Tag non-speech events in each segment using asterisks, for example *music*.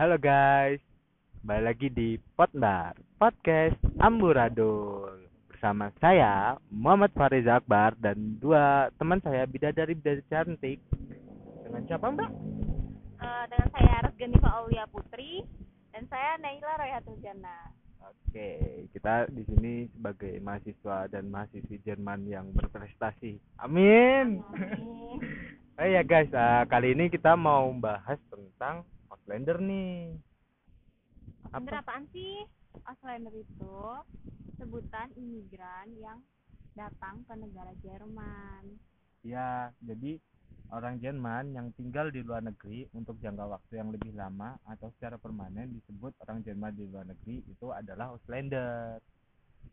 Halo guys, kembali lagi di Potbar Podcast Amburadul bersama saya Muhammad Fariza Akbar dan dua teman saya bidadari bidadari cantik. Dengan siapa Mbak? Eh, dengan saya Resganifa Aulia Putri dan saya Naila Royatul Jannah. Oke, kita di sini sebagai mahasiswa dan mahasiswi Jerman yang berprestasi. Amin. Amin. *laughs* Oh iya guys, ah, kali ini kita mau bahas tentang Outlander nih. Bener apaan sih? Auslander itu sebutan imigran yang datang ke negara Jerman. Ya, jadi orang Jerman yang tinggal di luar negeri untuk jangka waktu yang lebih lama atau secara permanen disebut orang Jerman di luar negeri itu adalah Auslander.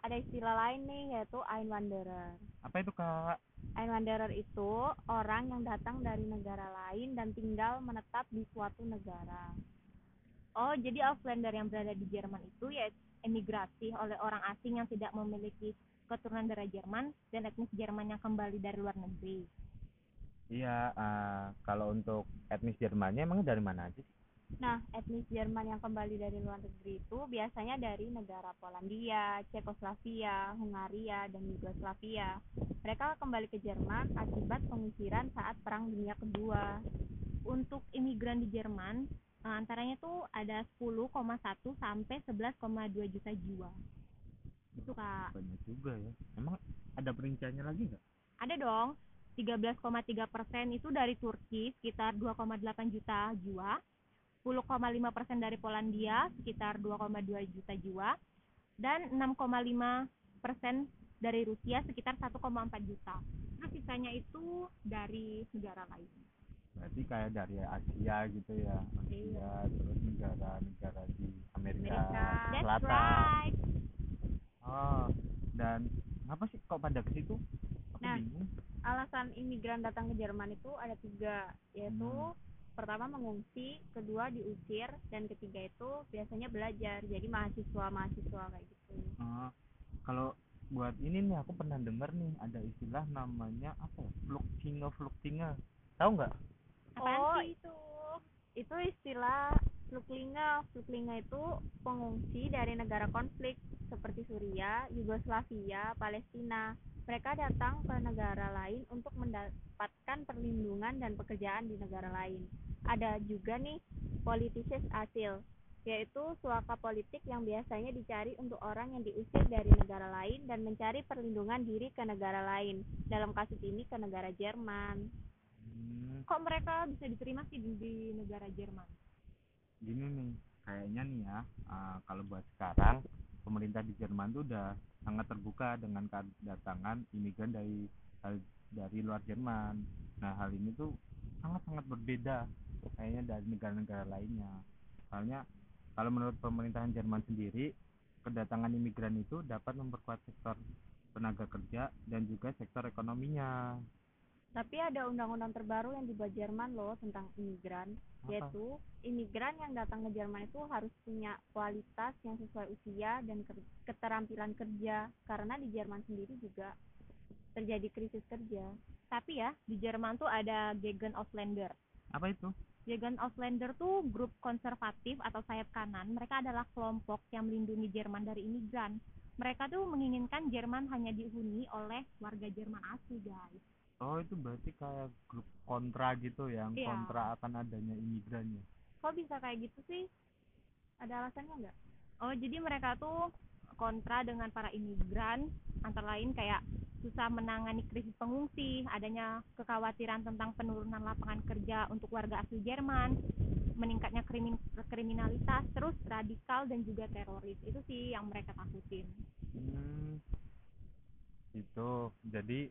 Ada istilah lain nih yaitu Einwanderer. Apa itu kak? Einwanderer itu orang yang datang dari negara lain dan tinggal menetap di suatu negara. Oh, jadi Auslander yang berada di Jerman itu ya emigrasi oleh orang asing yang tidak memiliki keturunan darah Jerman dan etnis Jerman yang kembali dari luar negeri. Iya, ah, kalau untuk etnis Jermannya emang dari mana aja sih? Nah, etnis Jerman yang kembali dari luar negeri itu biasanya dari negara Polandia, Cekoslovakia, Hungaria, dan Yugoslavia. Mereka kembali ke Jerman akibat pengusiran saat Perang Dunia Kedua. Untuk imigran di Jerman, antaranya tuh ada 10,1 sampai 11,2 juta jiwa. Itu Kak. Banyak juga ya. Emang ada perinciannya lagi nggak? Ada dong, 13,3 persen itu dari Turki, sekitar 2,8 juta jiwa. 10,5 persen dari Polandia, sekitar 2,2 juta jiwa. Dan 6,5 persen dari Rusia, sekitar 1,4 juta. Terus sisanya itu dari negara lain. Berarti kayak dari Asia gitu ya. Asia, terus negara-negara di Amerika, That's Selatan. right. Oh, dan kenapa sih kok pada ke situ? Aku Nah. bingung. Alasan imigran datang ke Jerman itu ada tiga, yaitu Hmm. Pertama mengungsi, kedua diusir, dan ketiga itu biasanya belajar. Jadi mahasiswa-mahasiswa kayak gitu. Oh, kalau buat ini nih aku pernah dengar nih ada istilah namanya apa ya? Fluktinge Fluktinge. Tahu nggak? Oh, sih itu? itu istilah Fluklinga. Fluklinga itu pengungsi dari negara konflik seperti Suriah, Yugoslavia, Palestina. Mereka datang ke negara lain untuk mendapatkan perlindungan dan pekerjaan di negara lain. Ada juga nih politikus asil, yaitu suaka politik yang biasanya dicari untuk orang yang diusir dari negara lain dan mencari perlindungan diri ke negara lain. Dalam kasus ini ke negara Jerman. Hmm, Kok mereka bisa diterima sih di, di negara Jerman? gini nih, kayaknya nih ya, ah, kalau buat sekarang pemerintah di Jerman tuh udah sangat terbuka dengan kedatangan imigran dari dari luar Jerman. Nah, hal ini tuh sangat-sangat berbeda kayaknya dari negara-negara lainnya. Soalnya kalau menurut pemerintahan Jerman sendiri, kedatangan imigran itu dapat memperkuat sektor tenaga kerja dan juga sektor ekonominya. Tapi ada undang-undang terbaru yang dibuat Jerman loh tentang imigran, Apa? yaitu imigran yang datang ke Jerman itu harus punya kualitas yang sesuai usia dan keterampilan kerja karena di Jerman sendiri juga terjadi krisis kerja. Tapi ya, di Jerman tuh ada Gegen Auslander. Apa itu? Gegen Auslander tuh grup konservatif atau sayap kanan. Mereka adalah kelompok yang melindungi Jerman dari imigran. Mereka tuh menginginkan Jerman hanya dihuni oleh warga Jerman asli, guys. Oh, itu berarti kayak grup kontra gitu yang Iya. kontra akan adanya imigrannya. Kok bisa kayak gitu sih? Ada alasannya nggak? Oh, jadi mereka tuh kontra dengan para imigran, antara lain kayak susah menangani krisis pengungsi, adanya kekhawatiran tentang penurunan lapangan kerja untuk warga asli Jerman, meningkatnya krimin- kriminalitas, terus radikal dan juga teroris. Itu sih yang mereka takutin. Hmm, itu jadi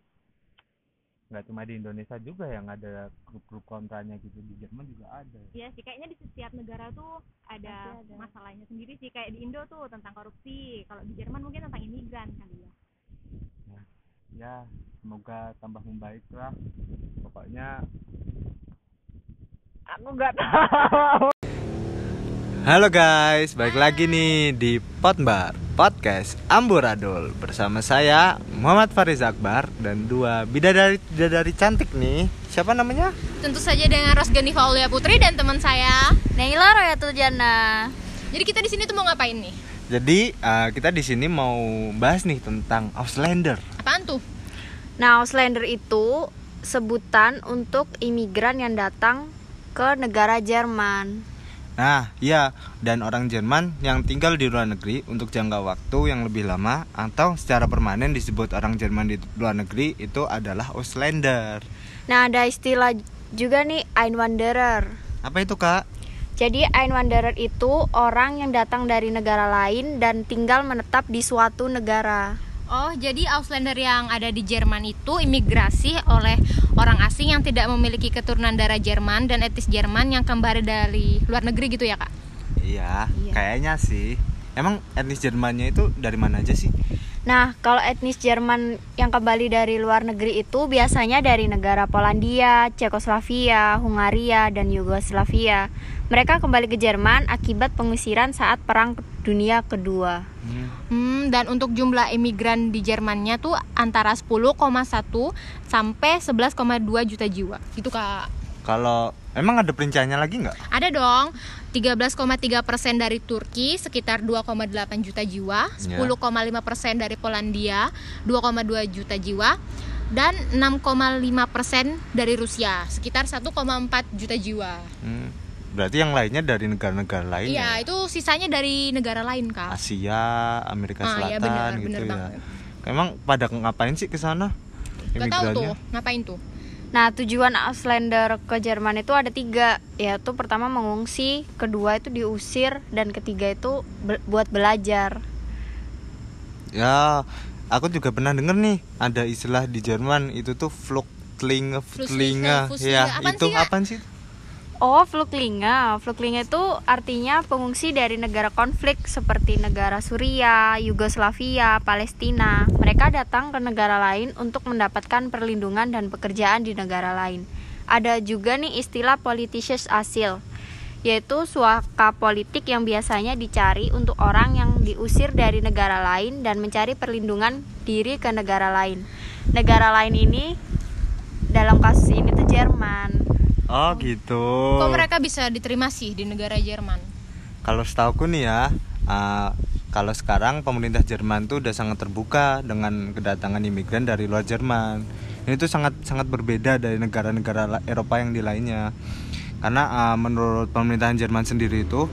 nggak cuma di Indonesia juga yang ada grup-grup kontranya gitu di Jerman juga ada. Iya sih, kayaknya di setiap negara tuh ada, ada. masalahnya sendiri sih. Kayak di Indo tuh tentang korupsi, kalau di Jerman mungkin tentang imigran kali ya. Ya, semoga tambah membaik lah. Pokoknya aku nggak *laughs* tahu. Halo guys, balik lagi nih di Potbar Podcast Amburadul Bersama saya Muhammad Fariz Akbar Dan dua bidadari, bidadari cantik nih Siapa namanya? Tentu saja dengan Rosgani Faulia Putri dan teman saya Naila Royatul Jana Jadi kita di sini tuh mau ngapain nih? Jadi uh, kita di sini mau bahas nih tentang Auslander Apaan tuh? Nah Auslander itu sebutan untuk imigran yang datang ke negara Jerman Nah, iya, dan orang Jerman yang tinggal di luar negeri untuk jangka waktu yang lebih lama atau secara permanen disebut orang Jerman di luar negeri itu adalah Auslander. Nah, ada istilah juga nih Einwanderer. Apa itu, Kak? Jadi Einwanderer itu orang yang datang dari negara lain dan tinggal menetap di suatu negara. Oh, jadi Auslander yang ada di Jerman itu imigrasi oleh orang asing yang tidak memiliki keturunan darah Jerman dan etis Jerman yang kembali dari luar negeri gitu ya, Kak? Iya, iya. kayaknya sih. Emang etnis Jermannya itu dari mana aja sih? Nah, kalau etnis Jerman yang kembali dari luar negeri itu biasanya dari negara Polandia, Cekoslovakia, Hungaria, dan Yugoslavia. Mereka kembali ke Jerman akibat pengusiran saat Perang Dunia Kedua. Hmm. hmm, dan untuk jumlah imigran di Jermannya tuh antara 10,1 sampai 11,2 juta jiwa. Itu Kak. Kalau emang ada perinciannya lagi nggak? Ada dong. 13,3 persen dari Turki sekitar 2,8 juta jiwa, 10,5 ya. persen dari Polandia 2,2 juta jiwa, dan 6,5 persen dari Rusia sekitar 1,4 juta jiwa. Hmm Berarti yang lainnya dari negara-negara lain Iya, ya? itu sisanya dari negara lain, Kak. Asia, Amerika ah, Selatan ya bener, gitu bener ya. Banget. Emang pada ngapain sih ke sana? Gak tahu tuh, ngapain tuh? Nah, tujuan Auslander ke Jerman itu ada tiga, yaitu pertama mengungsi, kedua itu diusir, dan ketiga itu be buat belajar. Ya, aku juga pernah denger nih, ada istilah di Jerman itu tuh Flugtlinge, Flugtlinge, ya itu apa sih? Oh, Fluklinga. Fluklinga itu artinya pengungsi dari negara konflik seperti negara Suriah, Yugoslavia, Palestina. Mereka datang ke negara lain untuk mendapatkan perlindungan dan pekerjaan di negara lain. Ada juga nih istilah politicians asil, yaitu suaka politik yang biasanya dicari untuk orang yang diusir dari negara lain dan mencari perlindungan diri ke negara lain. Negara lain ini dalam kasus ini tuh Jerman. Oh gitu. Kok mereka bisa diterima sih di negara Jerman? Kalau setahuku nih ya, uh, kalau sekarang pemerintah Jerman tuh udah sangat terbuka dengan kedatangan imigran dari luar Jerman. Ini tuh sangat sangat berbeda dari negara-negara Eropa yang di lainnya. Karena uh, menurut pemerintahan Jerman sendiri itu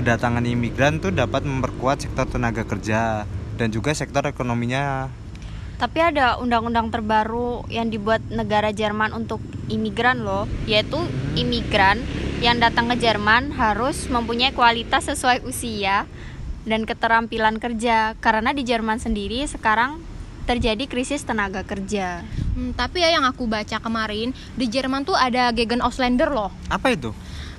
kedatangan imigran tuh dapat memperkuat sektor tenaga kerja dan juga sektor ekonominya tapi ada undang-undang terbaru yang dibuat negara Jerman untuk imigran loh, yaitu imigran yang datang ke Jerman harus mempunyai kualitas sesuai usia dan keterampilan kerja. Karena di Jerman sendiri sekarang terjadi krisis tenaga kerja. Hmm, tapi ya yang aku baca kemarin di Jerman tuh ada Gegen Auslander loh. Apa itu?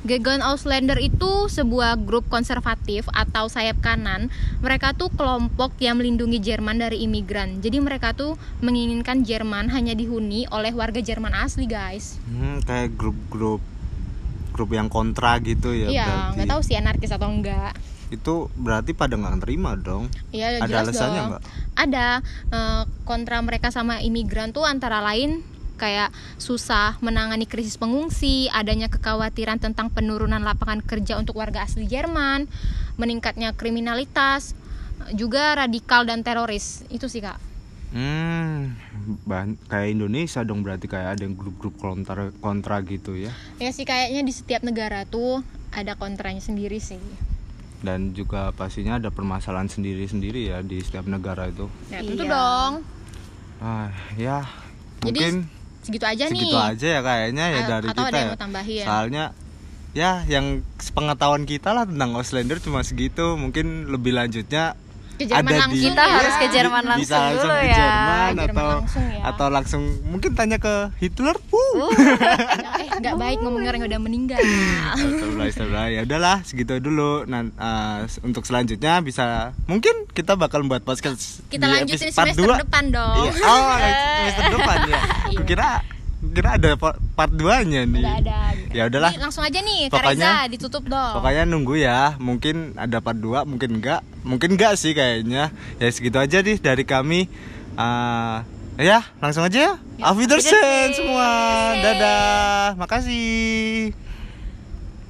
Gegen Auslander itu sebuah grup konservatif atau sayap kanan. Mereka tuh kelompok yang melindungi Jerman dari imigran. Jadi mereka tuh menginginkan Jerman hanya dihuni oleh warga Jerman asli, guys. Hmm, kayak grup-grup grup yang kontra gitu ya. Iya, nggak tahu sih anarkis atau enggak. Itu berarti pada nggak terima dong? Iya, ada alasannya nggak? Ada uh, kontra mereka sama imigran tuh antara lain kayak susah menangani krisis pengungsi, adanya kekhawatiran tentang penurunan lapangan kerja untuk warga asli Jerman, meningkatnya kriminalitas, juga radikal dan teroris. Itu sih, Kak. Hmm, kayak Indonesia dong berarti kayak ada grup-grup kontra kontra gitu ya. Ya sih kayaknya di setiap negara tuh ada kontranya sendiri sih. Dan juga pastinya ada permasalahan sendiri-sendiri ya di setiap negara itu. Ya tentu iya. dong. Ah, ya. Jadi, mungkin segitu aja segitu nih segitu aja ya kayaknya ya A dari atau kita ada yang ya. mau tambahin soalnya ya yang pengetahuan kita lah tentang Auslander cuma segitu mungkin lebih lanjutnya ke Jerman ada langsung di, kita ya. harus ke Jerman langsung bisa langsung dulu ke ya Jerman atau langsung ya. atau langsung mungkin tanya ke Hitler uh, uh. *laughs* eh nggak baik ngomong orang yang udah meninggal Astagfirullah, ya udahlah segitu dulu nah uh, untuk selanjutnya bisa mungkin kita bakal membuat podcast kita lanjutin semester 2. depan dong iya. oh *laughs* semester depan ya iya. kira kira ada pa- part 2 nya nih Nggak ada. ya udahlah Jadi langsung aja nih, Pokoknya- Kareza ditutup dong. Pokoknya nunggu ya, mungkin ada part 2, mungkin enggak, mungkin enggak sih kayaknya. Ya segitu aja nih dari kami. Ah, ya, langsung aja ya. Auf Wiedersehen semua. Dadah. Makasih.